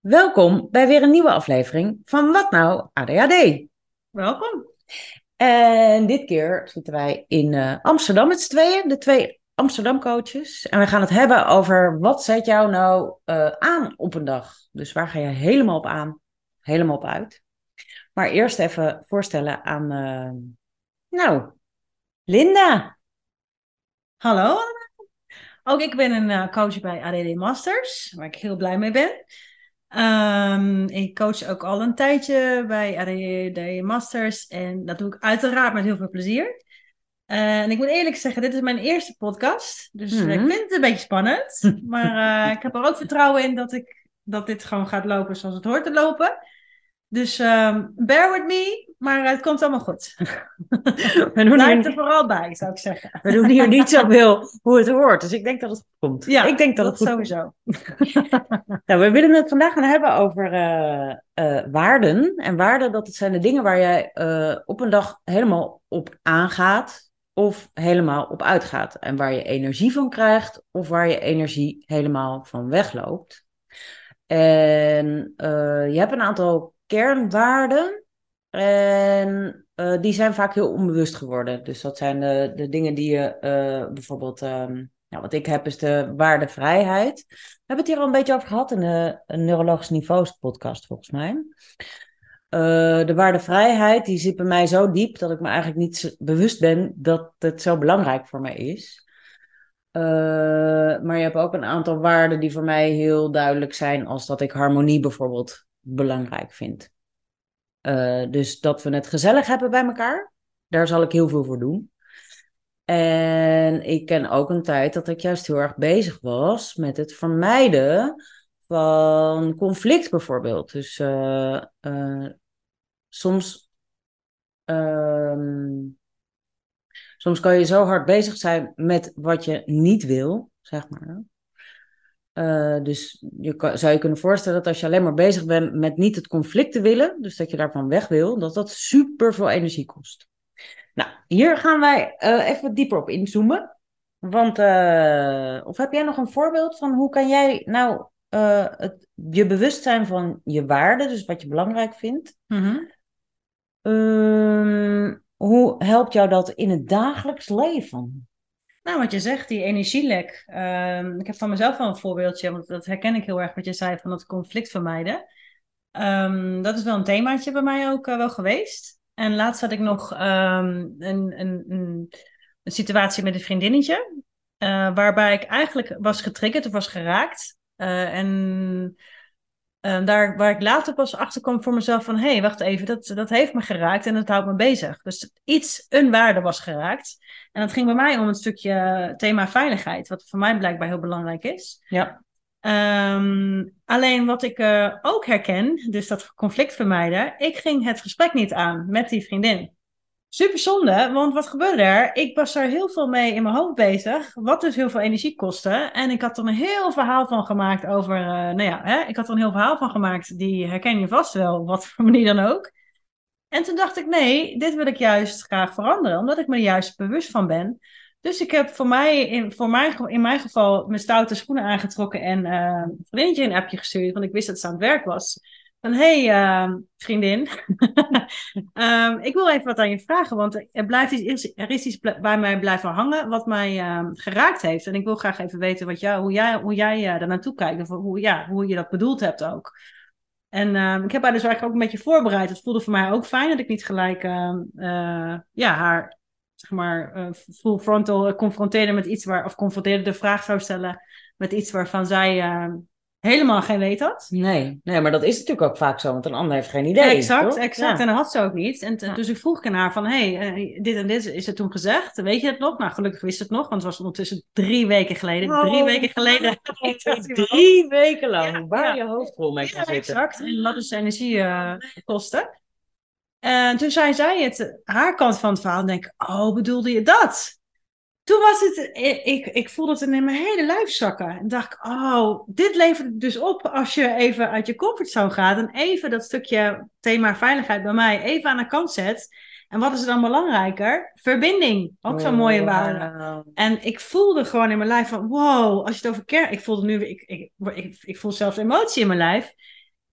Welkom bij weer een nieuwe aflevering van Wat Nou ADHD. Welkom. En dit keer zitten wij in uh, Amsterdam met z'n tweeën, de twee Amsterdam coaches. En we gaan het hebben over wat zet jou nou uh, aan op een dag. Dus waar ga je helemaal op aan, helemaal op uit. Maar eerst even voorstellen aan, uh, nou, Linda. Hallo. Ook ik ben een coach bij ADD Masters, waar ik heel blij mee ben. Um, ik coach ook al een tijdje bij ADD Masters en dat doe ik uiteraard met heel veel plezier. Uh, en ik moet eerlijk zeggen, dit is mijn eerste podcast, dus mm -hmm. ik vind het een beetje spannend. maar uh, ik heb er ook vertrouwen in dat, ik, dat dit gewoon gaat lopen zoals het hoort te lopen. Dus um, bear with me, maar het komt allemaal goed. We doen Blijf hier... er vooral bij, zou ik zeggen. We doen hier niet zoveel hoe het hoort, dus ik denk dat het goed komt. Ja, ik denk dat, dat het sowieso. nou, we willen het vandaag gaan hebben over uh, uh, waarden. En waarden, dat zijn de dingen waar jij uh, op een dag helemaal op aangaat of helemaal op uitgaat. En waar je energie van krijgt of waar je energie helemaal van wegloopt. En je hebt een aantal kernwaarden. En uh, die zijn vaak heel onbewust geworden. Dus dat zijn de, de dingen die je uh, bijvoorbeeld. Um, nou, wat ik heb is de waarde vrijheid. We hebben het hier al een beetje over gehad in de Neurologische Niveaus podcast, volgens mij. Uh, de waarde vrijheid, die zit bij mij zo diep dat ik me eigenlijk niet bewust ben dat het zo belangrijk voor mij is. maar je hebt ook een aantal waarden die voor mij heel duidelijk zijn, als dat ik harmonie bijvoorbeeld belangrijk vind. Uh, dus dat we het gezellig hebben bij elkaar, daar zal ik heel veel voor doen. En ik ken ook een tijd dat ik juist heel erg bezig was met het vermijden van conflict bijvoorbeeld. Dus uh, uh, soms, um, soms kan je zo hard bezig zijn met wat je niet wil, zeg maar. Uh, dus je kan, zou je kunnen voorstellen dat als je alleen maar bezig bent met niet het conflict te willen, dus dat je daarvan weg wil, dat dat super veel energie kost. Nou, hier gaan wij uh, even dieper op inzoomen. Want, uh, of heb jij nog een voorbeeld van hoe kan jij nou het, je bewust zijn van je waarde, dus wat je belangrijk vindt? Mm -hmm. hoe helpt jou dat in het dagelijks leven? Nou, wat je zegt, die energielek. Um, ik heb van mezelf wel een voorbeeldje, want dat herken ik heel erg wat je zei van het conflict vermijden. Um, dat is wel een themaatje bij mij ook uh, wel geweest. En laatst had ik nog um, een, een, een, situatie met een vriendinnetje, uh, waarbij ik eigenlijk was getriggerd of was geraakt. Uh, en uh, daar waar ik later pas achter kwam voor mezelf van... hé, hey, wacht even, dat, dat heeft me geraakt en dat houdt me bezig. Dus iets, een waarde was geraakt. En dat ging bij mij om een stukje thema veiligheid... wat voor mij blijkbaar heel belangrijk is. Ja. Um, alleen wat ik uh, ook herken, dus dat conflict vermijden... ik ging het gesprek niet aan met die vriendin. Super zonde, want wat gebeurde er? Ik was er heel veel mee in mijn hoofd bezig, wat dus heel veel energie kostte. En ik had er een heel verhaal van gemaakt over, uh, nou ja, hè, ik had er een heel verhaal van gemaakt, die herken je vast wel, wat voor manier dan ook. En toen dacht ik, nee, dit wil ik juist graag veranderen, omdat ik me er juist bewust van ben. Dus ik heb voor mij, in, voor mij, in mijn geval, mijn stoute schoenen aangetrokken en uh, een vriendje een appje gestuurd, want ik wist dat ze aan het werk was. Van hey uh, vriendin, um, ik wil even wat aan je vragen, want er, blijft iets, er is iets bij mij blijven hangen wat mij uh, geraakt heeft. En ik wil graag even weten wat hoe jij, hoe jij uh, daar naartoe kijkt, of hoe, ja, hoe je dat bedoeld hebt ook. En ehm, ik heb haar dus eigenlijk ook een beetje voorbereid. Het voelde voor mij ook fijn dat ik niet gelijk ja, haar zeg maar, full frontal confronteerde met iets waar, of confronteerde de vraag zou stellen met iets waarvan zij helemaal geen weet had. Nee, nee, maar dat is natuurlijk ook vaak zo, want een ander heeft geen idee. exact, exact. En dat had ze ook niet. En ja. dus ik vroeg aan haar van, hé, hey, uh, dit en dit is het toen gezegd. Weet je het nog? Nou, gelukkig wist het nog, want het was ondertussen drie weken geleden. Oh, drie weken geleden. drie weken lang, ja, waar je hoofd vol mee kan zitten. Exact, en dat is energie uh, kosten. En toen zei zij het, haar kant van het verhaal, en denk ik, oh, bedoelde je dat? Toen was het, ik, ik voelde het in mijn hele lijf zakken. En dacht ik, oh, dit levert dus op als je even uit je comfortzone gaat. En even dat stukje thema veiligheid bij mij even aan de kant zet. En wat is er dan belangrijker? Verbinding. Ook zo'n mooie waarde. En ik voelde gewoon in mijn lijf van, wow, als je het over kern... Ik voelde nu, ik, ik, ik, ik voel zelfs emotie in mijn lijf.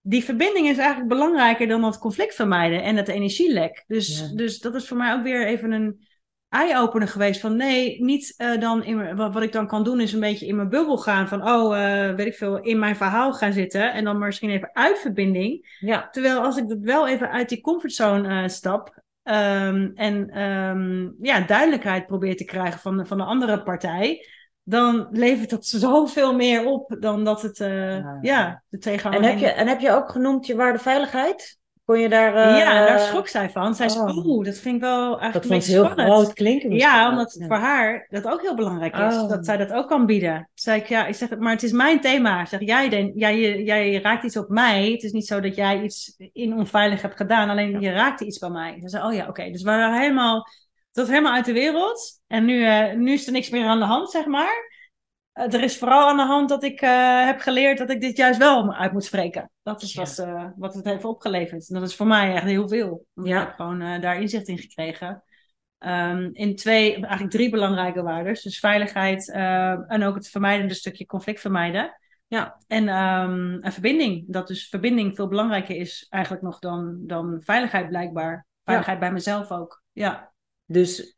die verbinding is eigenlijk belangrijker dan het conflict vermijden en het energielek. Dus, Ja. dus dat is voor mij ook weer even een eye-opener geweest van nee, niet eh, dan in, wat, wat ik dan kan doen is een beetje in mijn bubbel gaan van oh, eh, weet ik veel, in mijn verhaal gaan zitten en dan misschien even uit verbinding. Ja, Terwijl als ik dat wel even uit die comfortzone eh, stap ehm, en ehm, ja, duidelijkheid probeer te krijgen van, de- van de andere partij, dan levert dat zoveel meer op dan dat het Ja. ja. de en tegenhanger. heb, je, en heb je ook genoemd je waarde veiligheid? Kon je daar... eh, ja, daar schrok zij van. Zij zei, oh. oeh, dat vind ik wel eigenlijk Dat vond ze heel groot klinken. Ja, omdat het Ja. voor haar dat ook heel belangrijk is. Oh. Dat zij dat ook kan bieden. Zei ik, ja, ik zeg, maar het is mijn thema. Ik zeg, jij, den- jij, jij, jij raakt iets op mij. Het is niet zo dat jij iets in onveilig hebt gedaan. Alleen je raakte iets bij mij. Ze zei, oh ja, oké. Dus we waren helemaal, dat helemaal uit de wereld. En nu, eh, nu is er niks meer aan de hand, zeg maar. Eh, er is vooral aan de hand dat ik eh, heb geleerd dat ik dit juist wel uit moet spreken. Dat is Ja. wat, eh, wat het heeft opgeleverd. En dat is voor mij echt heel veel. Ja. Ik heb gewoon daar inzicht in gekregen. Ehm, in twee, eigenlijk drie belangrijke waarden. Dus veiligheid en ook het vermijdende stukje conflict vermijden. Ja. En een verbinding. Dat dus verbinding veel belangrijker is eigenlijk nog dan, dan veiligheid blijkbaar. Veiligheid bij mezelf ook. Ja. Dus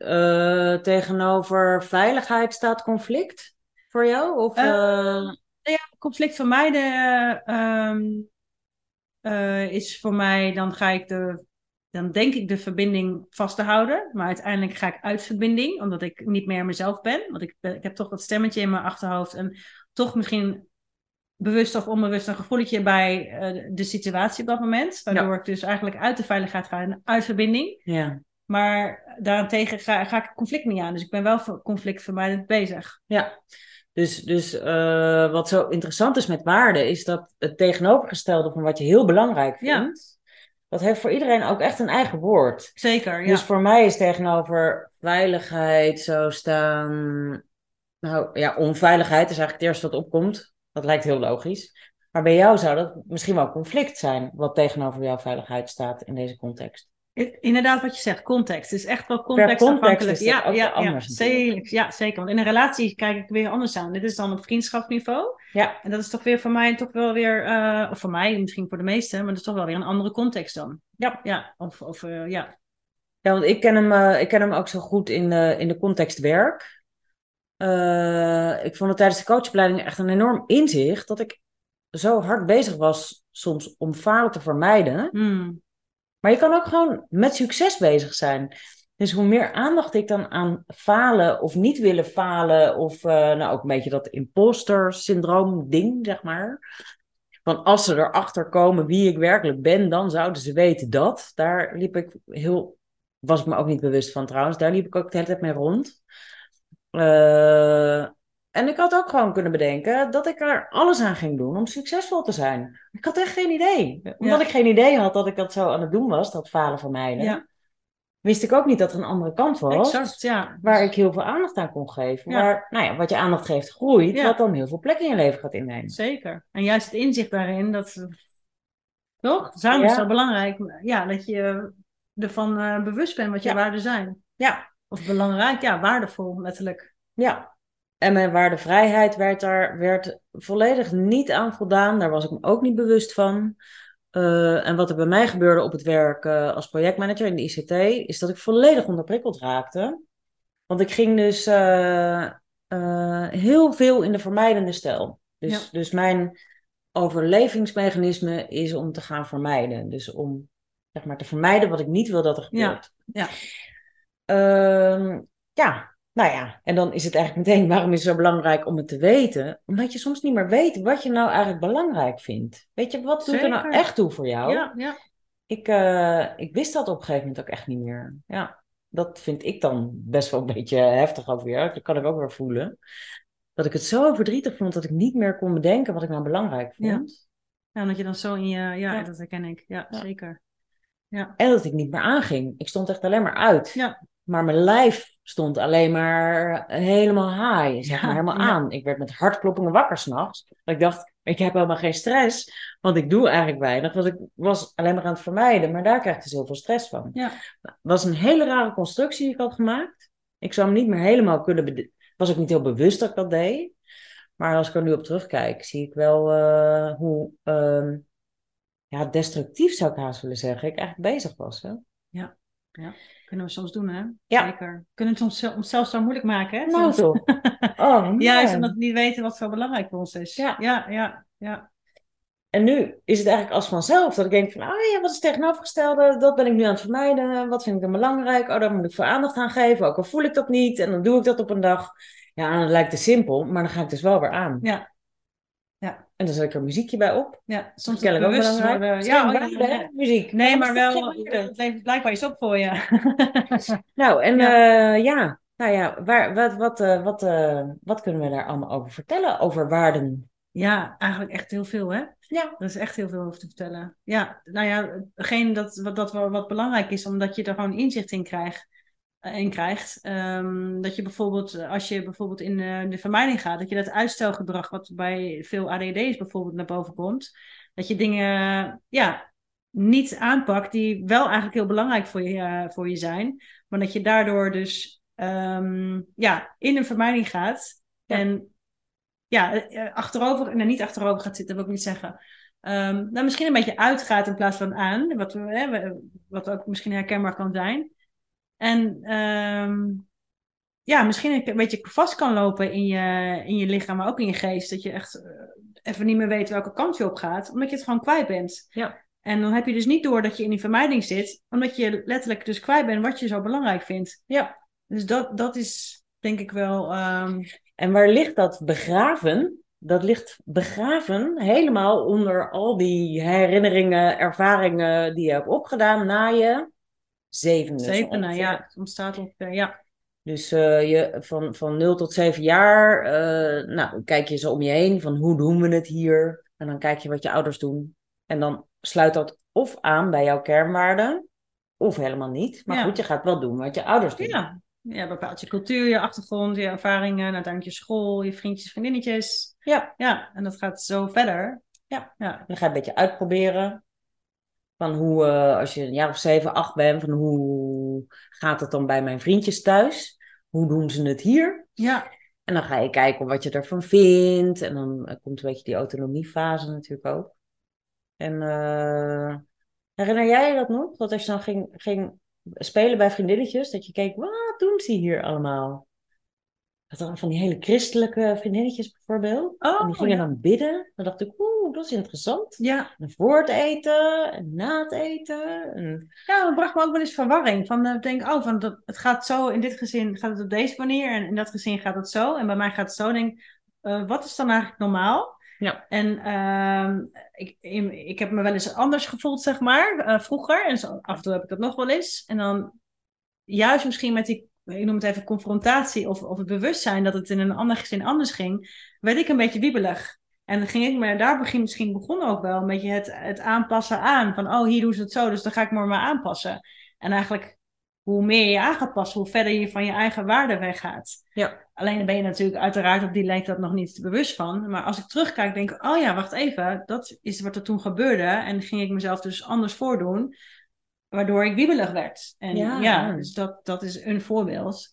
tegenover veiligheid staat conflict voor jou? Of, Eh, eh, ja, conflict vermijden ehm, eh, is voor mij, dan ga ik de, dan denk ik de verbinding vast te houden, maar uiteindelijk ga ik uit verbinding, omdat ik niet meer mezelf ben, want ik, ik heb toch dat stemmetje in mijn achterhoofd en toch misschien bewust of onbewust een gevoeletje bij de situatie op dat moment, waardoor ik dus eigenlijk uit de veiligheid ga en uit verbinding. ja. Maar daarentegen ga, ga ik conflict niet aan. Dus ik ben wel voor conflictvermijdend bezig. Ja, dus, dus eh, wat zo interessant is met waarde, is dat het tegenovergestelde van wat je heel belangrijk Ja. vindt, dat heeft voor iedereen ook echt een eigen woord. Zeker, ja. Dus voor mij is tegenover veiligheid zo staan, nou ja, onveiligheid is eigenlijk het eerste wat opkomt. Dat lijkt heel logisch. Maar bij jou zou dat misschien wel conflict zijn, wat tegenover jouw veiligheid staat in deze context. Inderdaad, wat je zegt, context. Het is echt wel contextafhankelijk. context ja, ja, ja, zeker, ja, zeker. Want in een relatie kijk ik weer anders aan. Dit is dan op vriendschapsniveau. Ja, En dat is toch weer voor mij toch wel weer, eh, of voor mij, misschien voor de meesten, maar dat is toch wel weer een andere context dan. Ja. Ja, of, of eh, ja. Ja, want ik ken hem, eh, ik ken hem ook zo goed in de, in de context werk. Ik vond het tijdens de coachopleiding echt een enorm inzicht dat ik zo hard bezig was soms om falen te vermijden. Hmm. Maar je kan ook gewoon met succes bezig zijn. Dus hoe meer aandacht ik dan aan falen of niet willen falen, of eh, nou ook een beetje dat imposter syndroom ding, zeg maar. Van als ze erachter komen wie ik werkelijk ben, dan zouden ze weten dat. Daar liep ik heel, was ik me ook niet bewust van trouwens, daar liep ik ook de hele tijd mee rond. Eh, en ik had ook gewoon kunnen bedenken dat ik er alles aan ging doen om succesvol te zijn. Ik had echt geen idee. Omdat Ja. ik geen idee had dat ik dat zo aan het doen was, dat falen vermijden. Ja, Wist ik ook niet dat er een andere kant was. exact, ja. Waar ik heel veel aandacht aan kon geven. Ja. Waar, nou ja, wat je aandacht geeft groeit, wat dan heel veel plek in je leven gaat innemen. Zeker. En juist het inzicht daarin, dat... Toch? Samen is zo belangrijk. Ja, dat je ervan eh, bewust bent wat je waarden zijn. Ja, Of belangrijk, ja, waardevol, letterlijk. ja. En mijn waardevrijheid werd daar werd volledig niet aan voldaan. Daar was ik me ook niet bewust van. Eh, en wat er bij mij gebeurde op het werk eh, als projectmanager in de ICT, is dat ik volledig onderprikkeld raakte. Want ik ging dus eh, heel veel in de vermijdende stijl. Dus, Ja. dus mijn overlevingsmechanisme is om te gaan vermijden. Dus om zeg maar, te vermijden wat ik niet wil dat er Ja, gebeurt. ja. Ehm, ja, nou ja. En dan is het eigenlijk meteen, waarom is het zo belangrijk om het te weten? Omdat je soms niet meer weet wat je nou eigenlijk belangrijk vindt. Weet je, wat doet er nou echt toe voor jou? Ja, ja. Ik, eh, ik wist dat op een gegeven moment ook echt niet meer. Ja, dat vind ik dan best wel een beetje heftig ook weer. Dat kan ik ook weer voelen. Dat ik het zo verdrietig vond dat ik niet meer kon bedenken wat ik nou belangrijk vond. Ja, dat je dan zo in je... Ja, Ja. dat herken ik. Ja, Ja. zeker. Ja. En dat ik niet meer aanging. Ik stond echt alleen maar uit. Ja. Maar mijn lijf stond alleen maar helemaal high, zeg Ja, maar helemaal ja. aan. Ik werd met hartkloppingen wakker s'nachts. Ik dacht, ik heb helemaal geen stress, want ik doe eigenlijk weinig. Want ik was alleen maar aan het vermijden, maar daar krijg ik dus heel veel stress van. Ja. Het was een hele rare constructie die ik had gemaakt. Ik zou hem niet meer helemaal kunnen... was ook niet heel bewust dat ik dat deed. Maar als ik er nu op terugkijk, zie ik wel eh, hoe... ehm, ja, destructief zou ik haast willen zeggen, ik eigenlijk bezig was. Hè? Ja, kunnen we soms doen, hè? Ja. Zeker. Kunnen het ons, onszelf zo moeilijk maken, hè? Nou toch. Oh, Juist omdat we niet weten wat zo belangrijk voor ons is. Ja. ja, ja. ja. En nu is het eigenlijk als vanzelf dat ik denk van, oh ja, wat is het tegenovergestelde? Dat ben ik nu aan het vermijden. Wat vind ik dan belangrijk? Oh, daar moet ik voor aandacht aan geven. Ook al voel ik dat niet. En dan doe ik dat op een dag. Ja, en dan lijkt het simpel, maar dan ga ik dus wel weer aan. Ja. Ja. En dan zet ik er muziekje bij op. ja. Soms ook belangrijk. worden. Misschien Ja, oh, ja, muziek. Nee, maar wel, geen het levert blijkbaar iets op voor je. Nou, en Ja. ja, ja, nou ja, waar, wat, wat, eh, wat, eh, wat kunnen we daar allemaal over vertellen? Over waarden? Ja, eigenlijk echt heel veel, hè? Ja. Er is echt heel veel over te vertellen. Ja, nou ja, hetgeen dat, wat, dat wat belangrijk is, omdat je er gewoon inzicht in krijgt. Eh, In krijgt. Ehm, dat je bijvoorbeeld, eh, als je bijvoorbeeld in eh, de vermijding gaat, dat je dat uitstelgedrag, wat bij veel ADD's bijvoorbeeld naar boven komt, dat je dingen ja, niet aanpakt die wel eigenlijk heel belangrijk voor je, eh, voor je zijn, maar dat je daardoor dus ehm, ja, in een vermijding gaat Ja. en ja, eh, achterover, nou niet achterover gaat zitten, dat wil ik niet zeggen. Nou, misschien een beetje uitgaat in plaats van aan, wat, we, hè, wat ook misschien herkenbaar kan zijn. En ehm, ja, misschien een beetje vast kan lopen in je, in je lichaam, maar ook in je geest. Dat je echt eh, even niet meer weet welke kant je op gaat, omdat je het gewoon kwijt bent. Ja. En dan heb je dus niet door dat je in die vermijding zit, omdat je letterlijk dus kwijt bent wat je zo belangrijk vindt. Ja. Dus dat, dat is denk ik wel. ehm, En waar ligt dat begraven? Dat ligt begraven helemaal onder al die herinneringen, ervaringen die je hebt opgedaan na je zevende. Zevende, ongeveer. ja. Ontstaat op, eh, ja. Dus eh, je, van, van 0 tot 7 jaar, eh, nou, kijk je zo om je heen van hoe doen we het hier? En dan kijk je wat je ouders doen. En dan sluit dat of aan bij jouw kernwaarden, of helemaal niet. Maar Ja. goed, je gaat wel doen wat je ouders doen. Ja. ja, bepaalt je cultuur, je achtergrond, je ervaringen, uiteindelijk je school, je vriendjes, vriendinnetjes. Ja. Ja, en dat gaat zo verder. Ja. ja. Dan ga je een beetje uitproberen. Van hoe, eh, als je een jaar of 7, 8 bent, van hoe gaat het dan bij mijn vriendjes thuis? Hoe doen ze het hier? Ja, En dan ga je kijken wat je ervan vindt. En dan eh, komt een beetje die autonomiefase natuurlijk ook. En eh, herinner jij je dat nog? Dat als je dan ging, ging spelen bij vriendinnetjes, dat je keek, wat doen ze hier allemaal? Dat dan van die hele christelijke vriendinnetjes bijvoorbeeld. Oh, en die gingen ja. dan bidden. Dan dacht ik, oeh, dat is interessant. ja. En voor het eten en na het eten. En... Ja, dat bracht me ook wel eens verwarring. Van, ik denk, oh, van dat, het gaat zo, in dit gezin gaat het op deze manier en in dat gezin gaat het zo. En bij mij gaat het zo. Denk, eh, wat is dan eigenlijk normaal? Ja. En ehm, ik, ik heb me wel eens anders gevoeld, zeg maar, eh, vroeger. En zo, af en toe heb ik dat nog wel eens. En dan juist misschien met die, ik noem het even confrontatie of, of het bewustzijn dat het in een ander gezin anders ging, werd ik een beetje wiebelig. En ging ik me, daar begin, misschien begon ook wel een beetje het, het aanpassen aan. Van, oh, hier doen ze het zo, dus dan ga ik me maar aanpassen. En eigenlijk, hoe meer je aan gaat passen, hoe verder je van je eigen waarde weggaat. Ja. Alleen dan ben je natuurlijk uiteraard op die leeftijd nog niet bewust van. Maar als ik terugkijk, denk ik, oh ja, wacht even, dat is wat er toen gebeurde. En ging ik mezelf dus anders voordoen, waardoor ik wiebelig werd. En Ja, ja, ja. dus dat, dat is een voorbeeld.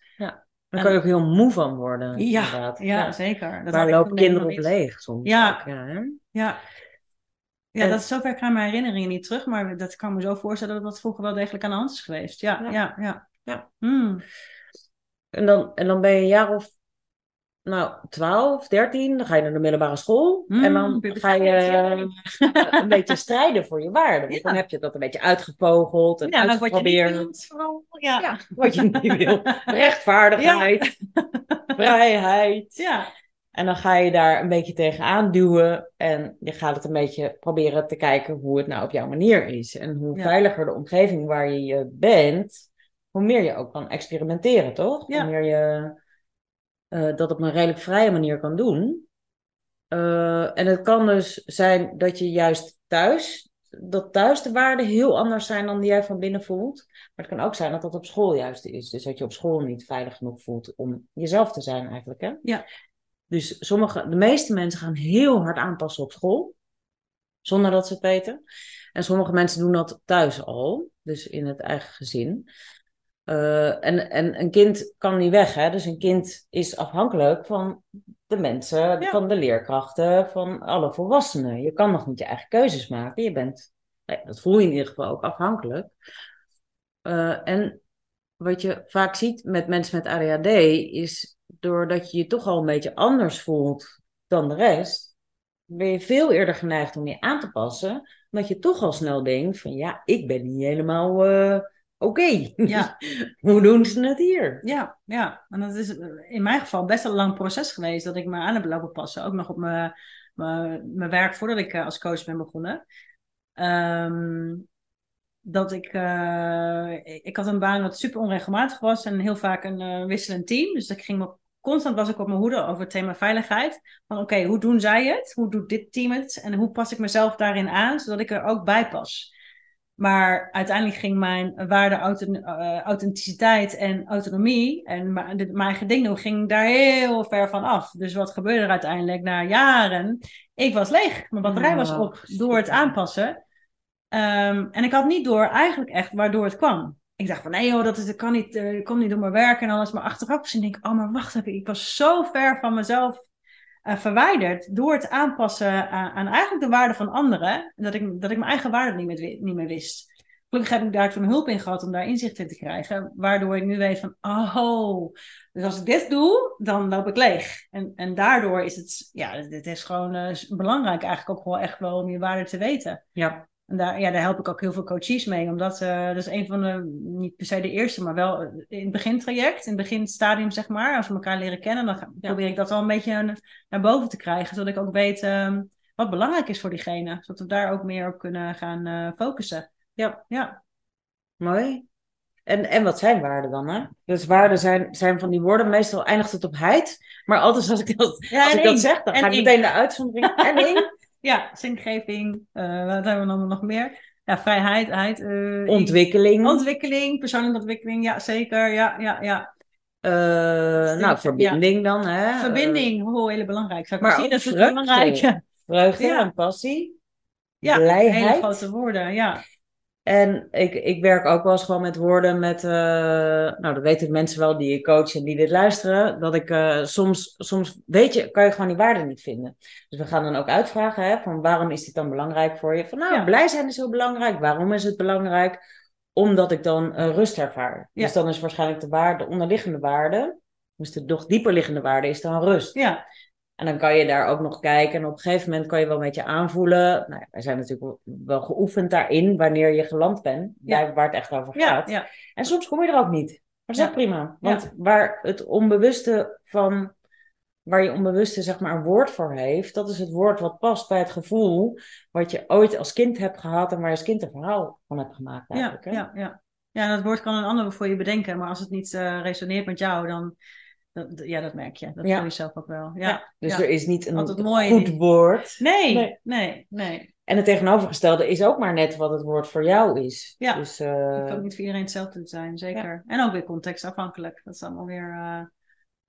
Daar kan je ook heel moe van worden. Ja, inderdaad. Ja, zeker. Dat Waar lopen kinderen op leeg soms? Ja. ook, ja hè? Ja. Ja, En- dat is zover gaan mijn herinneringen niet terug, maar dat kan me zo voorstellen dat dat vroeger wel degelijk aan de hand is geweest. Ja, Ja. ja, ja. Ja. Hmm. En, dan, en dan ben je een jaar of nou, 12, 13, dan ga je naar de middelbare school. Mm, en dan puberteit, ga je ja. eh, een beetje strijden voor je. Want Ja. dan heb je dat een beetje uitgevogeld en Ja, dan word je niet wilt. Ja. Ja, wat je niet wil. Rechtvaardigheid, vrijheid. Ja. En dan ga je daar een beetje tegenaan duwen. En je gaat het een beetje proberen te kijken hoe het nou op jouw manier is. En hoe veiliger de omgeving waar je je bent, hoe meer je ook kan experimenteren, toch? Ja. Hoe meer je eh, dat op een redelijk vrije manier kan doen. Eh, en het kan dus zijn dat je juist thuis, dat thuis de waarden heel anders zijn dan die jij van binnen voelt. Maar het kan ook zijn dat dat op school juist is. Dus dat je op school niet veilig genoeg voelt om jezelf te zijn eigenlijk. Hè? Ja. Dus sommige, de meeste mensen gaan heel hard aanpassen op school. Zonder dat ze het weten. En sommige mensen doen dat thuis al. Dus in het eigen gezin. Eh, en, en een kind kan niet weg. Hè? Dus een kind is afhankelijk van de mensen, Ja. van de leerkrachten, van alle volwassenen. Je kan nog niet je eigen keuzes maken. Je bent Nee, dat voel je in ieder geval ook afhankelijk. Uh, en wat je vaak ziet met mensen met ADHD is doordat je je toch al een beetje anders voelt dan de rest, ben je veel eerder geneigd om je aan te passen, omdat je toch al snel denkt van ja, ik ben niet helemaal uh, oké. Ja. Hoe doen ze het hier? Ja, ja, en dat is in mijn geval best een lang proces geweest dat ik me aan heb lopen passen, ook nog op mijn, mijn, mijn werk voordat ik als coach ben begonnen. Um, dat ik, uh, ik had een baan wat super onregelmatig was en heel vaak een uh, wisselend team. Dus ik ging me, constant was ik op mijn hoede over het thema veiligheid. Van oké, hoe doen zij het? Hoe doet dit team het? En hoe pas ik mezelf daarin aan, zodat ik er ook bij pas? Maar uiteindelijk ging mijn waarde uh, authenticiteit en autonomie en mijn eigen ding doen, ging daar heel ver van af. Dus wat gebeurde er uiteindelijk na jaren? Ik was leeg. Mijn batterij was op door het aanpassen. Um, en ik had niet door eigenlijk echt waardoor het kwam. Ik dacht van nee joh, dat, is, dat kan niet, uh, komt niet door mijn werk en alles. Maar achteraf gezien denk ik, oh maar wacht even, ik was zo ver van mezelf uh, verwijderd door het aanpassen aan, aan, eigenlijk de waarde van anderen. Dat ik, dat ik mijn eigen waarde niet meer, niet meer wist. Gelukkig heb ik daar toen hulp in gehad om daar inzicht in te krijgen. Waardoor ik nu weet van, oh, dus als ik dit doe, dan loop ik leeg. En, en daardoor is het, ja, dit is gewoon uh, belangrijk eigenlijk ook wel echt wel om je waarde te weten. Ja. En daar, ja, daar help ik ook heel veel coaches mee, omdat uh, dat is een van de, niet per se de eerste, maar wel in het begintraject, in het beginstadium zeg maar, als we elkaar leren kennen, dan probeer ik dat wel een beetje naar boven te krijgen, zodat ik ook weet uh, wat belangrijk is voor diegene, zodat we daar ook meer op kunnen gaan uh, focussen. Ja, ja. Mooi. En, en wat zijn waarden dan? Hè? Dus waarden zijn, zijn van die woorden, meestal eindigt het op heid. Maar altijd als ik dat, als ik dat zeg, dan ga ik meteen de uitzondering. En één. Ja, zingeving. Uh, wat hebben we dan nog meer? Ja, vrijheid. Heid, uh, ontwikkeling. Ontwikkeling, persoonlijke ontwikkeling. Ja, zeker. Ja, ja, ja. Uh, nou, verbinding dan. Hè? Verbinding, oh, heel belangrijk. Zou ik maar zien, dat is belangrijk. Vreugde en passie. Ja, Blijheid. hele grote woorden, ja. En ik, ik werk ook wel eens gewoon met woorden met, uh, nou dat weten mensen wel die je coach en die dit luisteren, dat ik uh, soms, soms weet je, kan je gewoon die waarden niet vinden. Dus we gaan dan ook uitvragen, hè, van waarom is dit dan belangrijk voor je? Van nou, blij zijn is heel belangrijk. Waarom is het belangrijk? Omdat ik dan uh, rust ervaar. Ja. Dus dan is waarschijnlijk de waarde, de onderliggende waarde, dus de nog dieper liggende waarde is dan rust. Ja. En dan kan je daar ook nog kijken. En op een gegeven moment kan je wel met je aanvoelen. Nou, wij zijn natuurlijk wel geoefend daarin wanneer je geland bent. Ja. Waar het echt over gaat. Ja, En soms kom je er ook niet. Maar dat is ook prima. Want waar het onbewuste van. Waar je onbewuste zeg maar een woord voor heeft. Dat is het woord wat past bij het gevoel. Wat je ooit als kind hebt gehad. En waar je als kind een verhaal van hebt gemaakt. Eigenlijk, ja, ja, ja. ja, dat woord kan een ander voor je bedenken. Maar als het niet uh, resoneert met jou. Dan ja, dat merk je. Dat ja. voel je zelf ook wel. Ja, dus er is niet een goed woord. Nee, nee, nee, En het tegenovergestelde is ook maar net wat het woord voor jou is. Ja, dus, uh... het kan niet voor iedereen hetzelfde zijn, zeker. En ook weer contextafhankelijk. Dat is allemaal weer... Uh...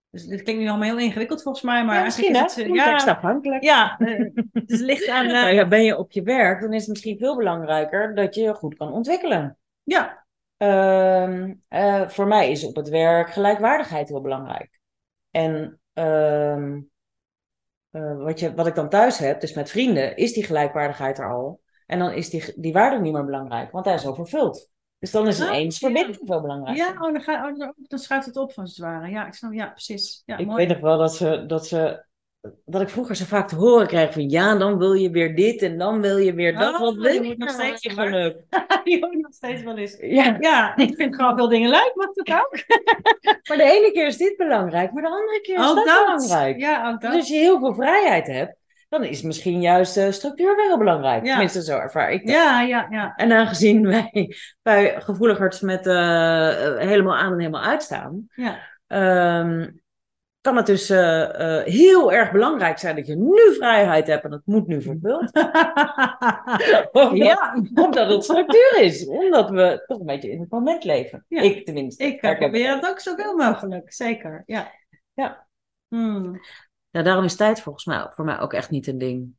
Dus dit klinkt nu allemaal heel ingewikkeld volgens mij, maar ja, misschien is het, contextafhankelijk. Ja, uh, het ligt aan... nou ja, ben je op je werk, dan is het misschien veel belangrijker dat je goed kan ontwikkelen. Ja, Uh, uh, voor mij is op het werk gelijkwaardigheid heel belangrijk. En uh, uh, wat, je, wat ik dan thuis heb, dus met vrienden, is die gelijkwaardigheid er al. En dan is die, die waarde niet meer belangrijk, want hij is overvuld. Dus dan is ineens oh, verbinding veel belangrijker. Ja, oh, dan, ga, oh, dan schuift het op, als het ware. Ja, ik snap, ja precies. Ja, ik mooi. weet nog wel dat ze, dat ze dat ik vroeger zo vaak te horen kreeg van ja, dan wil je weer dit en dan wil je weer dat. Oh, Wat wil je nog steeds geluk? je hoort nog steeds wel eens. Ja. ja, ik vind gewoon veel dingen leuk, mag dat ook? maar de ene keer is dit belangrijk, maar de andere keer is ook dat, belangrijk. Ja, ook dat. Dus als je heel veel vrijheid hebt, dan is misschien juist de structuur wel heel belangrijk. Ja. Tenminste, zo ervaar ik dat. Ja, ja, ja. En aangezien wij bij gevoeligers met uh, helemaal aan en helemaal uitstaan... Ja. Um, kan het dus uh, uh, heel erg belangrijk zijn dat je nu vrijheid hebt en dat moet nu vervuld. omdat, ja. omdat het structuur is. Omdat we toch een beetje in het moment leven. Ja. Ik tenminste. Ik probeer het ook zoveel mogelijk, zeker. Ja. Ja. Hmm. ja, daarom is tijd volgens mij voor mij ook echt niet een ding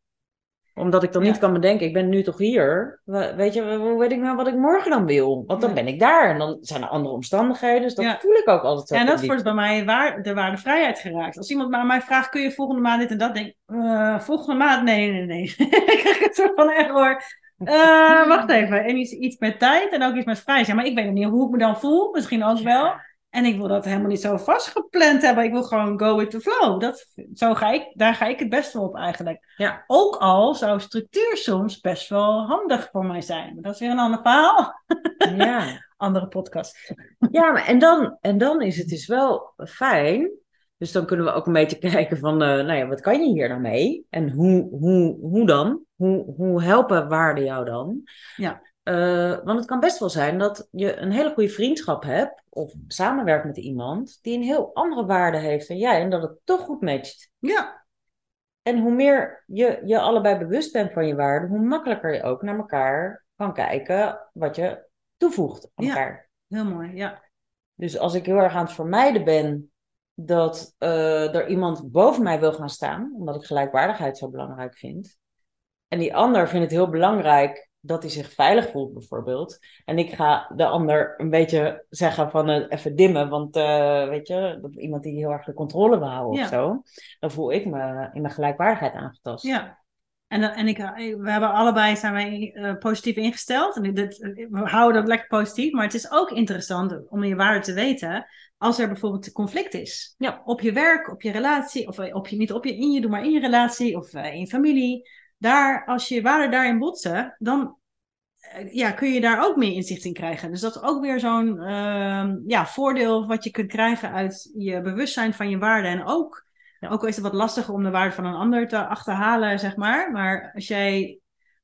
omdat ik dan niet kan bedenken, ik ben nu toch hier. Weet je, hoe weet ik nou wat ik morgen dan wil? Want dan ben ik daar en dan zijn er andere omstandigheden. Dus dat voel ik ook altijd zo. Ja, en dat wordt bij mij waar, de waarde vrijheid geraakt. Als iemand aan mij vraagt, kun je volgende maand dit en dat? Denk uh, volgende maand? Nee, nee, nee. ik krijg het soort van error. Eh, wacht even. En iets, iets met tijd en ook iets met vrij zijn. Maar ik weet niet hoe ik me dan voel. Misschien ook wel. En ik wil dat helemaal niet zo vastgepland hebben. Ik wil gewoon go with the flow. Dat, zo ga ik, daar ga ik het best wel op eigenlijk. Ja. Ook al zou structuur soms best wel handig voor mij zijn. Maar dat is weer een ander verhaal. Ja. Andere podcast. Ja, maar en dan, en dan is het dus wel fijn. Dus dan kunnen we ook een beetje kijken van, eh, nou ja, wat kan je hier nou mee? En hoe, hoe, hoe dan? Hoe, hoe helpen waarden jou dan? Ja. Eh, want het kan best wel zijn dat je een hele goede vriendschap hebt of samenwerkt met iemand die een heel andere waarde heeft dan jij en dat het toch goed matcht. Ja. En hoe meer je je allebei bewust bent van je waarden, hoe makkelijker je ook naar elkaar kan kijken wat je toevoegt aan Ja. elkaar. Heel mooi. Ja. Dus als ik heel erg aan het vermijden ben dat eh, er iemand boven mij wil gaan staan, omdat ik gelijkwaardigheid zo belangrijk vind, en die ander vindt het heel belangrijk dat hij zich veilig voelt, bijvoorbeeld, en ik ga de ander een beetje zeggen van eh, even dimmen, want eh, weet je, dat iemand die heel erg de controle wil houden Ja. of zo, dan voel ik me in mijn gelijkwaardigheid aangetast. Ja. En, dan- en ik, we hebben allebei zijn wij eh, positief ingesteld. En dit, we houden dat lekker positief. Maar het is ook interessant om je waarde te weten. Als er bijvoorbeeld een conflict is. Ja. Op je werk, op je relatie. Of eh, op je, niet op je, in je, doe maar in je relatie. Of eh, in je familie. Daar, als je waarden daarin botsen. Dan eh, ja, kun je daar ook meer inzicht in krijgen. Dus dat is ook weer zo'n ehm, ja, voordeel wat je kunt krijgen uit je bewustzijn van je waarden. En ook, ook al is het wat lastiger om de waarde van een ander te achterhalen, zeg maar. Maar als jij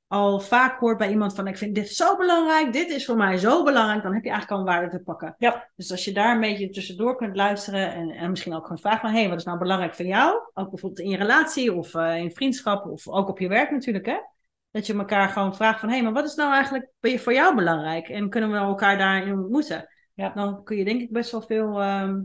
al vaak hoort bij iemand van ik vind dit zo belangrijk, dit is voor mij zo belangrijk, dan heb je eigenlijk al een waarde te pakken. Ja. Dus als je daar een beetje tussendoor kunt luisteren en, en misschien ook gewoon vragen van hé, hey, wat is nou belangrijk voor jou? Ook bijvoorbeeld in je relatie of eh, in vriendschap of ook op je werk natuurlijk hè. Dat je elkaar gewoon vraagt van hé, hey, maar wat is nou eigenlijk voor jou belangrijk? En kunnen we elkaar daarin ontmoeten? Ja. Dan kun je denk ik best wel veel ehm,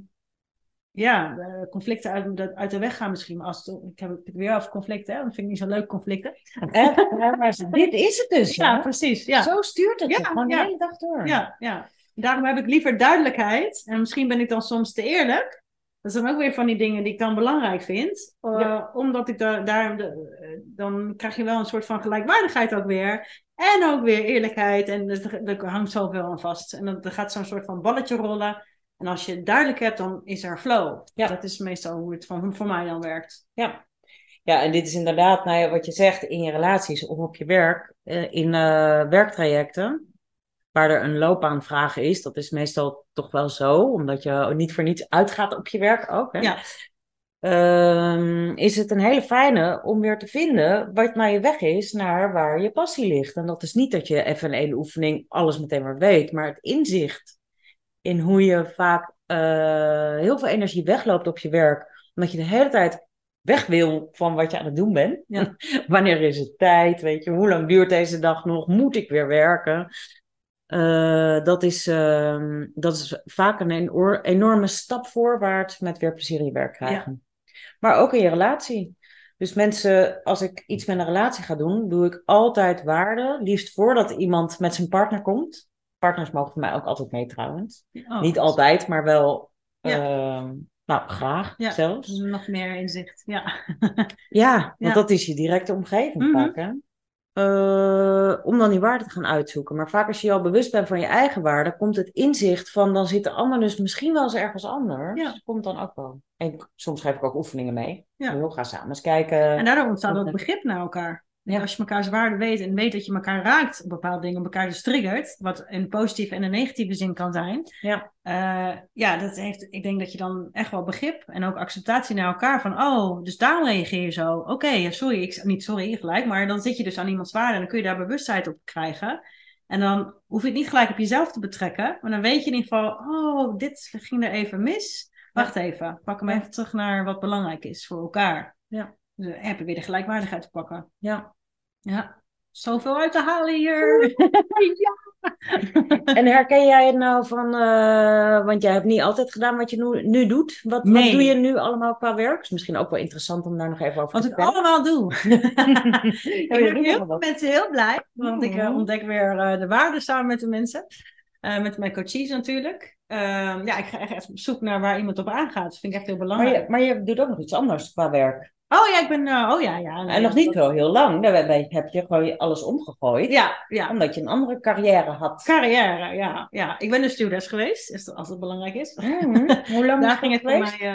ja, eh, conflicten uit, de- uit de weg gaan misschien. Maar Als het, ik heb het weer over conflicten, hè? dat vind ik niet zo leuk conflicten. Eh, ja, maar dit is het dus. Ja, hè? precies. Ja. Zo stuurt het Ja, gewoon de ja. hele dag door. Ja, ja. Daarom heb ik liever duidelijkheid. En misschien ben ik dan soms te eerlijk. Dat zijn ook weer van die dingen die ik dan belangrijk vind. Eh, Ja. Omdat ik daar, daar de, eh, dan krijg je wel een soort van gelijkwaardigheid ook weer. En ook weer eerlijkheid. En dus er, er hangt zoveel aan vast. En dan gaat zo'n soort van balletje rollen. En als je het duidelijk hebt, dan is er flow. Ja. Dat is meestal hoe het van, voor mij dan werkt. Ja. ja, en dit is inderdaad nou ja, wat je zegt in je relaties of op je werk, eh, in eh, werktrajecten, waar er een loopbaanvraag is. Dat is meestal toch wel zo, omdat je niet voor niets uitgaat op je werk ook. Hè? Ja. Ehm, is het een hele fijne om weer te vinden wat nou je weg is naar waar je passie ligt. En dat is niet dat je even in één oefening alles meteen maar weet, maar het inzicht in hoe je vaak eh, heel veel energie wegloopt op je werk, omdat je de hele tijd weg wil van wat je aan het doen bent. Ja. Wanneer is het tijd? Weet je, hoe lang duurt deze dag nog? Moet ik weer werken? Eh, dat, is, ehm, dat is vaak een eno- enorme stap voorwaarts met weer plezier in je werk krijgen. Maar ook in je relatie. Dus mensen, als ik iets met een relatie ga doen, doe ik altijd waarde. Liefst voordat iemand met zijn partner komt. Partners mogen voor mij ook altijd mee trouwens. Oh, Niet altijd, maar wel, Ja. ehm, nou graag Ja. zelfs. Nog meer inzicht. Ja. Ja, want Ja. dat is je directe omgeving Mhm. vaak, hè? Eh, om dan die waarde te gaan uitzoeken. Maar vaak als je je al bewust bent van je eigen waarde, komt het inzicht van dan zit de ander dus misschien wel eens ergens anders. Ja. Komt dan ook wel. En soms geef ik ook oefeningen mee. Ja. We gaan samen eens kijken. En daardoor ontstaat ook begrip naar elkaar. Ja. Als je elkaars waarde weet en weet dat je elkaar raakt op bepaalde dingen, elkaar dus triggert, wat in positieve en een negatieve zin kan zijn. Ja. Eh, ja, dat heeft, ik denk dat je dan echt wel begrip en ook acceptatie naar elkaar van, oh, dus daarom reageer je zo. Oké, ja, sorry, ik, niet sorry gelijk, maar dan zit je dus aan iemands waarde en dan kun je daar bewustheid op krijgen. En dan hoef je het niet gelijk op jezelf te betrekken, maar dan weet je in ieder geval, oh, dit ging er even mis. Wacht even, pak hem Ja. even terug naar wat belangrijk is voor elkaar. Ja. Dus dan heb je weer de gelijkwaardigheid te pakken. ja. Ja, zoveel uit te halen hier. En herken jij het nou van, eh, want jij hebt niet altijd gedaan wat je nu, nu doet. Wat, wat doe je nu allemaal qua werk? Is misschien ook wel interessant om daar nog even over Wat te ik vertellen. allemaal doe. ik Oh, maak doe heel maar veel wat. mensen heel blij, want ik eh, Mhm. ontdek weer eh, de waarde samen met de mensen. Met mijn coaches natuurlijk. Ehm, ja, ik ga echt even op zoek naar waar iemand op aangaat. Dat vind ik echt heel Maar belangrijk. je, maar je doet ook nog iets anders qua werk. Oh ja, ik ben... eh, oh ja, ja. nee, en nog niet zo heel lang. Daarbij heb je gewoon alles omgegooid. Ja, ja. Omdat je een andere carrière had. Carrière, ja. ja. Ik ben dus stewardess geweest, dat- als het belangrijk is. Mhm. Hoe lang Daar ging het voor geweest? mij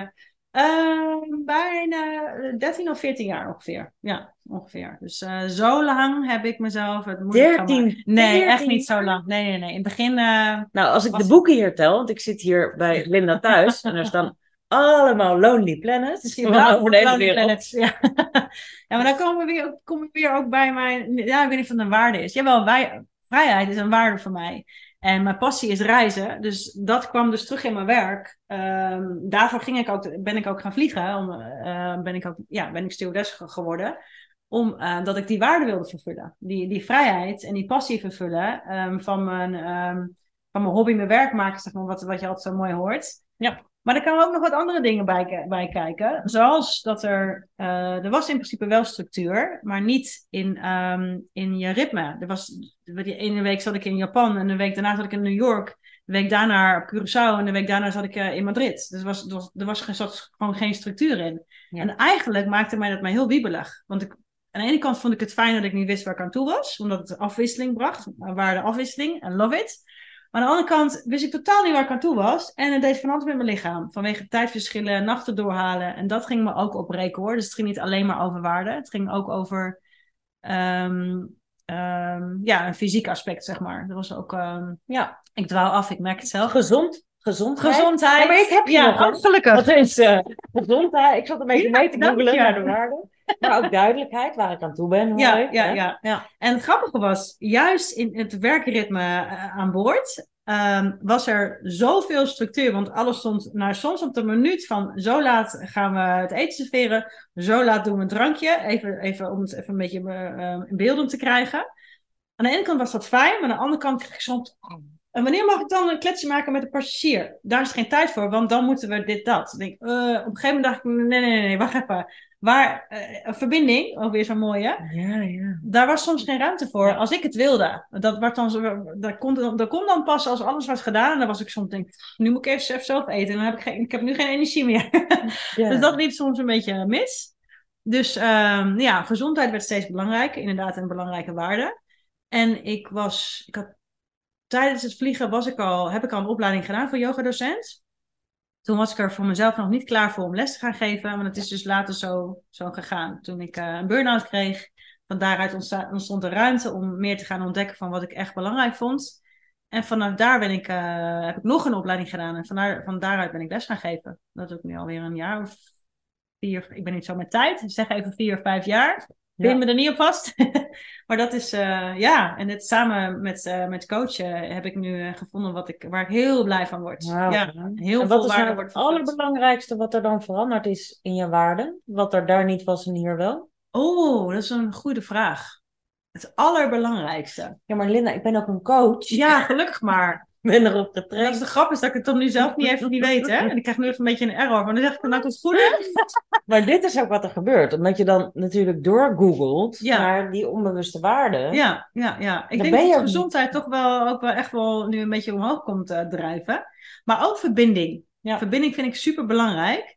eh, eh, bijna 13 of 14 jaar ongeveer. Ja, ongeveer. Dus eh, zo lang heb ik mezelf het moeilijk gaan 13. maken. Nee, echt 14 niet zo lang. Nee, nee, nee. In het begin... Nou, als ik de boeken hier tel, want ik zit hier bij Linda thuis en er staan allemaal Lonely Planets zie je over de hele wereld. Ja. ja, maar dan komen we weer, kom ik weer ook bij mijn... Ja, ik weet niet of het een waarde is. Jawel, wij, vrijheid is een waarde voor mij. En mijn passie is reizen. Dus dat kwam dus terug in mijn werk. Ehm, daarvoor ging ik ook, ben ik ook gaan vliegen. Om, eh, ben, ik ook, ja, ben ik stewardess ge- geworden. Omdat dat ik die waarde wilde vervullen. Die, die vrijheid en die passie vervullen. ehm, van, mijn, ehm, van mijn hobby, mijn werk maken. Zeg maar, wat, wat je altijd zo mooi hoort. Ja. Maar er kwamen ook nog wat andere dingen bij, bij kijken. Zoals dat er... eh, er was in principe wel structuur. Maar niet in, ehm, in je ritme. Er was, die ene week zat ik in Japan. En de week daarna zat ik in New York. De week daarna op Curaçao. En de week daarna zat ik eh, in Madrid. Dus er was, er was, er was zat gewoon geen structuur in. Ja. En eigenlijk maakte mij dat mij heel wiebelig. Want ik, aan de ene kant vond ik het fijn dat ik niet wist waar ik aan toe was. Omdat het afwisseling bracht. Waarde afwisseling. En love it. Maar aan de andere kant wist ik totaal niet waar ik aan toe was. En het deed van alles met mijn lichaam. Vanwege tijdverschillen, nachten doorhalen. En dat ging me ook opbreken hoor. Dus het ging niet alleen maar over waarde. Het ging ook over ehm, ehm, ja, een fysiek aspect, zeg maar. Dat was ook... ehm, Ja, ik dwaal af, ik merk het zelf. gezond. Gezondheid. Gezondheid. Ja, maar ik heb je ja, nog, oh, gelukkig. Wat is eh, gezondheid? Ik zat een beetje Ja, mee te googelen naar de waarden. Maar ook duidelijkheid, waar ik aan toe ben. Ja, ja, ja, ja. En het grappige was, juist in het werkritme eh, aan boord, ehm, was er zoveel structuur. Want alles stond naar soms op de minuut van zo laat gaan we het eten serveren, zo laat doen we een drankje. Even, even om het even een beetje eh, in beelden te krijgen. Aan de ene kant was dat fijn, maar aan de andere kant kreeg ik soms... En wanneer mag ik dan een kletsje maken met de passagier? Daar is geen tijd voor, want dan moeten we dit, dat. Denk, eh, op een gegeven moment dacht ik, nee, nee, nee, nee wacht even. Waar, eh, een verbinding, ook weer zo'n mooie Ja, ja. daar was soms geen ruimte voor als ik het wilde. Dat, werd dan zo, dat, kon, dan- dat kon dan pas als alles was gedaan. En dan was ik soms denk, nu moet ik even zelf eten. En dan heb ik, geen, ik heb nu geen energie meer. Ja. dus dat liep soms een beetje mis. Dus ehm, ja, gezondheid werd steeds belangrijker. Inderdaad een belangrijke waarde. En ik was, ik had, tijdens het vliegen was ik al, heb ik al een opleiding gedaan voor yogadocent. Toen was ik er voor mezelf nog niet klaar voor om les te gaan geven. Maar het is dus later zo, zo gegaan. Toen ik eh, een burn-out kreeg, van daaruit ontstond de ruimte om meer te gaan ontdekken van wat ik echt belangrijk vond. En vanaf daar ben ik, eh, heb ik nog een opleiding gedaan. En van, van daaruit ben ik les gaan geven. Dat doe ik nu alweer een jaar of vier. Ik ben niet zo met tijd. Zeg even vier of vijf jaar. Pin Ja. me er niet op vast. maar dat is, eh, ja. En het samen met, eh, met coachen heb ik nu eh, gevonden wat ik, waar ik heel blij van word. Ja, heel en wat is waarde nou het allerbelangrijkste wat er dan veranderd is in je waarden? Wat er daar niet was en hier wel? Oh, dat is een goede vraag. Het allerbelangrijkste. Ja, maar Linda, ik ben ook een coach. Ja, gelukkig maar. Ben erop Dat is getraind. de grap, is dat ik het dan nu zelf niet even niet weet, hè? En ik krijg nu even een beetje een error. Maar dan zeg ik, nou, het goede. Maar dit is ook wat er gebeurt. Omdat je dan natuurlijk doorgoogelt Ja. naar die onbewuste waarden. Ja, ja, ja. Ik Dan denk je dat gezondheid toch wel, ook wel echt wel nu een beetje omhoog komt eh, drijven. Maar ook verbinding. Ja. Verbinding vind ik super belangrijk.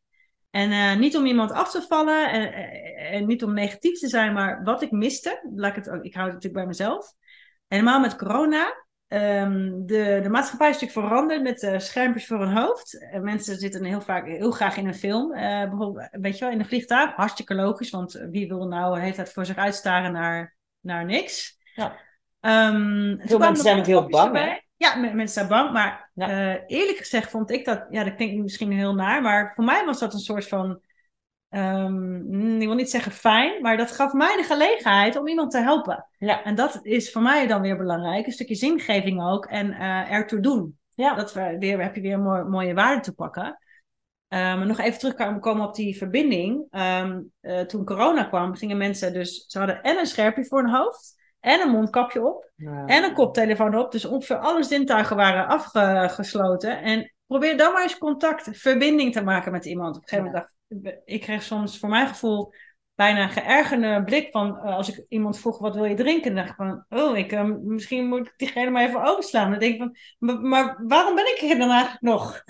En eh, niet om iemand af te vallen en, en, en niet om negatief te zijn, maar wat ik miste, laat ik, het ik hou het natuurlijk bij mezelf. Helemaal met corona. Ehm, de, de maatschappij is natuurlijk veranderd met eh, schermpjes voor hun hoofd. En mensen zitten heel vaak heel graag in een film. eh, bijvoorbeeld, weet je wel, in een vliegtuig. Hartstikke logisch, want wie wil nou heeft het voor zich uitstaren naar, naar niks. Ja. Ehm, Veel mensen zijn ook heel bang, erbij. Ja, me- mensen zijn bang. Maar Ja. eh, eerlijk gezegd vond ik dat... Ja, dat klinkt misschien heel naar. Maar voor mij was dat een soort van... ehm, ik wil niet zeggen fijn. Maar dat gaf mij de gelegenheid om iemand te helpen. Ja. En dat is voor mij dan weer belangrijk. Een stukje zingeving ook. En eh ertoe doen. Ja. Dat we, weer, heb je weer een mooi, mooie waarde te pakken. Eh, maar nog even terugkomen op die verbinding. Ehm, eh, toen corona kwam, gingen mensen dus... Ze hadden en een scherpje voor hun hoofd... En een mondkapje op. Ja. En een koptelefoon op. Dus ongeveer alle zintuigen waren afgesloten. En probeer dan maar eens contact, verbinding te maken met iemand. Op een gegeven moment dacht ik, kreeg soms voor mijn gevoel bijna een geërgerde blik van eh, als ik iemand vroeg wat wil je drinken, dan dacht ik van oh, ik, eh, misschien moet ik diegene maar even overslaan. Dan denk ik van, maar, waarom ben ik hier dan eigenlijk nog?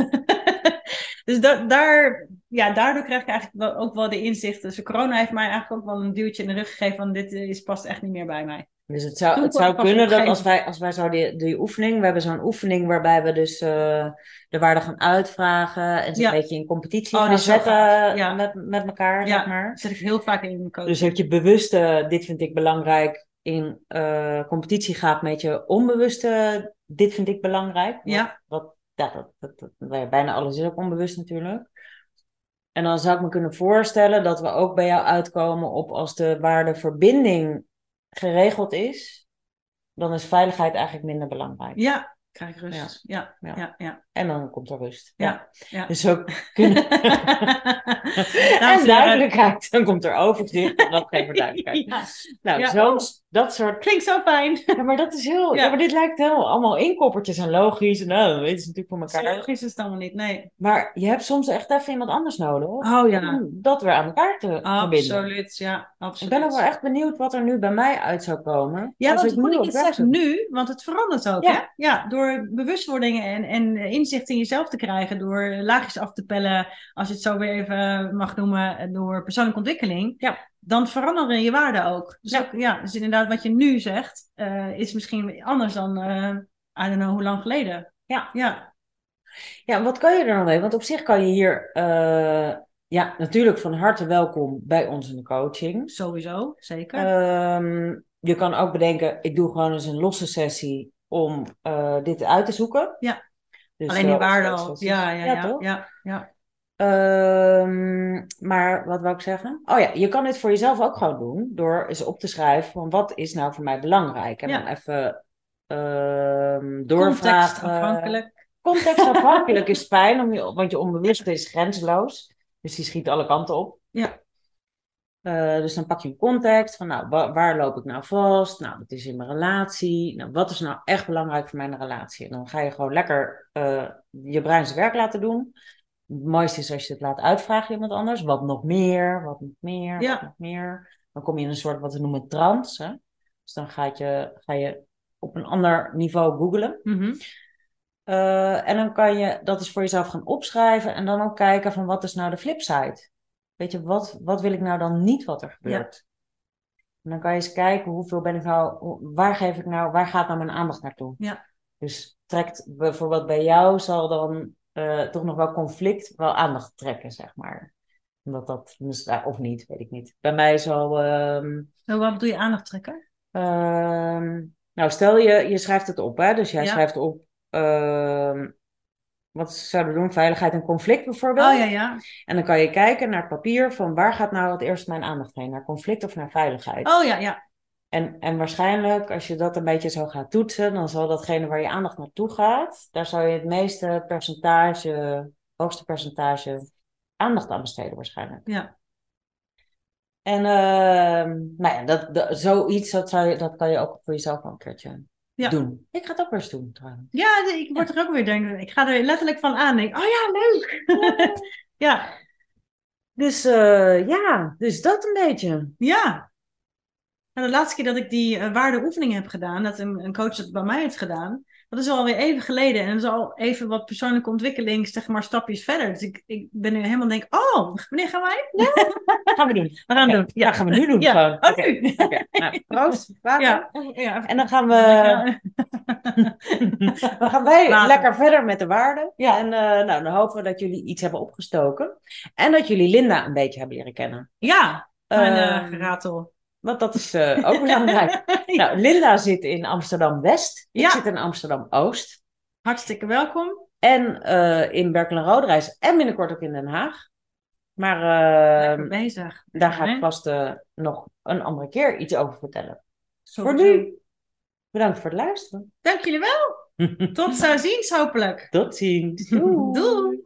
Dus da daar, ja, daardoor krijg ik eigenlijk ook wel de inzicht. Dus corona heeft mij eigenlijk ook wel een duwtje in de rug gegeven van dit is, past echt niet meer bij mij. Dus het zou, het zou kunnen dat als wij, als wij zo die, die oefening, we hebben zo'n oefening waarbij we dus eh, de waarde gaan uitvragen en ze Ja. een beetje in competitie Oh, gaan zetten. Ja. met, met elkaar, Ja. zeg maar. Dat zet ik heel vaak in mijn coach. Dus dat je bewuste, dit vind ik belangrijk, in eh, competitie gaat met je onbewuste, dit vind ik belangrijk. Ja. Wat, ja, dat, dat, dat- nou bijna alles is ook onbewust natuurlijk. En dan zou ik me kunnen voorstellen dat we ook bij jou uitkomen op als de waarde verbinding geregeld is, dan is veiligheid eigenlijk minder belangrijk. Ja, krijg ik rust. Ja, Ja. ja, ja. En dan komt er rust. Ja, ja. Dus kunnen... Dames en duidelijkheid, dan komt er overzicht en dat geeft er duidelijkheid. Nou, zo'n, dat soort Klinkt zo fijn. Ja, maar dat is heel. Ja. Ja. maar dit lijkt heel allemaal inkoppertjes en logisch. En nou, dat weten ze natuurlijk voor Zo elkaar. logisch is het allemaal niet, nee. Maar je hebt soms echt even iemand anders nodig. Oh ja, Om dat weer aan elkaar te verbinden. absoluut. Ja, Ik absoluut. ben ook wel echt benieuwd wat er nu bij mij uit zou komen. Ja, want ik moet ik het weg zeggen nu, want het verandert ook. Ja. Hè? Ja, door bewustwording en, en inzicht in jezelf te krijgen, door laagjes af te pellen, als je het zo weer even mag noemen, door persoonlijke ontwikkeling, Ja. Dan veranderen je waarden ook. Dus, Ja. ook, ja, dus inderdaad, wat je nu zegt, eh, is misschien anders dan, eh I don't know hoe lang geleden. Ja. Ja, Ja, wat kan je er dan mee? Want op zich kan je hier. eh, ja, natuurlijk van harte welkom bij ons in de coaching. sowieso, zeker. Ehm, je kan ook bedenken, ik doe gewoon eens een losse sessie om dit uit te zoeken. Ja. Dus Alleen die opstel al. Ja, ja, ja. toch? ja, ja. Ehm, maar wat wou ik zeggen? Oh ja, je kan dit voor jezelf ook gewoon doen door eens op te schrijven van wat is nou voor mij belangrijk. En Ja. dan even ehm doorvragen. Contextafhankelijk. Contextafhankelijk is fijn, om je, want je onbewuste is grenzeloos. Dus die schiet alle kanten op. Ja. Eh, dus dan pak je een context van, nou, wa- waar loop ik nou vast? Nou, dat is in mijn relatie. Nou, wat is nou echt belangrijk voor mijn relatie? En dan ga je gewoon lekker eh, je brein zijn werk laten doen. Het mooiste is als je het laat uitvragen iemand anders. Wat nog meer? Wat nog meer? Ja. Wat nog meer? Dan kom je in een soort wat we noemen trance. Hè? Dus dan gaat je, ga je op een ander niveau googlen. Mhm. Eh, en dan kan je dat eens voor jezelf gaan opschrijven en dan ook kijken van wat is nou de flipside? Weet je, wat, wat wil ik nou dan niet wat er gebeurt? En dan kan je eens kijken hoeveel ben ik nou, waar geef ik nou, waar gaat nou mijn aandacht naartoe? Ja. Dus trekt bijvoorbeeld bij jou zal dan eh, toch nog wel conflict wel aandacht trekken, zeg maar. Omdat dat, of niet, weet ik niet. Bij mij zal, ehm, Nou, wat bedoel je aandacht trekken? Ehm, nou, stel je, je schrijft het op, hè? Dus jij Ja. schrijft op. ehm, wat zouden we doen? Veiligheid en conflict bijvoorbeeld. Oh ja, ja. En dan kan je kijken naar het papier van waar gaat nou het eerst mijn aandacht heen? Naar conflict of naar veiligheid? Oh ja, ja. En, en waarschijnlijk, als je dat een beetje zo gaat toetsen, dan zal datgene waar je aandacht naartoe gaat, daar zal je het meeste percentage, hoogste percentage aandacht aan besteden waarschijnlijk. Ja. En ehm, nou ja, dat, dat, zoiets, dat, zou je, dat kan je ook voor jezelf wel een keertje Ja. doen. Ik ga het ook weer eens doen trouwens. Ja, ik word er ook weer denken. Ik ga er letterlijk van aan. Denk, oh ja, leuk. ja, Dus eh, ja, dus dat een beetje. ja. En de laatste keer dat ik die eh, waardeoefening heb gedaan, dat een, een coach dat bij mij heeft gedaan, dat is alweer even geleden. En dat is al even wat persoonlijke ontwikkeling, zeg maar, stapjes verder. Dus ik, ik ben nu helemaal denk, oh, wanneer gaan wij? gaan we doen. We gaan Ja, doen. Ja, gaan we nu doen Ja. Oh, Oké. Nou, proost. water. Ja. ja. En dan gaan we, Ja. we gaan wij Water. lekker verder met de waarden. Ja. En eh, nou, dan hopen we dat jullie iets hebben opgestoken. En dat jullie Linda een beetje hebben leren kennen. Ja, mijn eh, Ehm, geratel. Want dat is eh, ook belangrijk. Nou, Linda zit in Amsterdam-West. Ik Ja. zit in Amsterdam-Oost. Hartstikke welkom. En eh, in Berkel en Roderijs. En binnenkort ook in Den Haag. Maar eh, bezig. daar ga ik vast nog een andere keer iets over vertellen. Voor Sowieso. nu, bedankt voor het luisteren. Dank jullie wel. Tot ziens hopelijk. Tot ziens. Doei.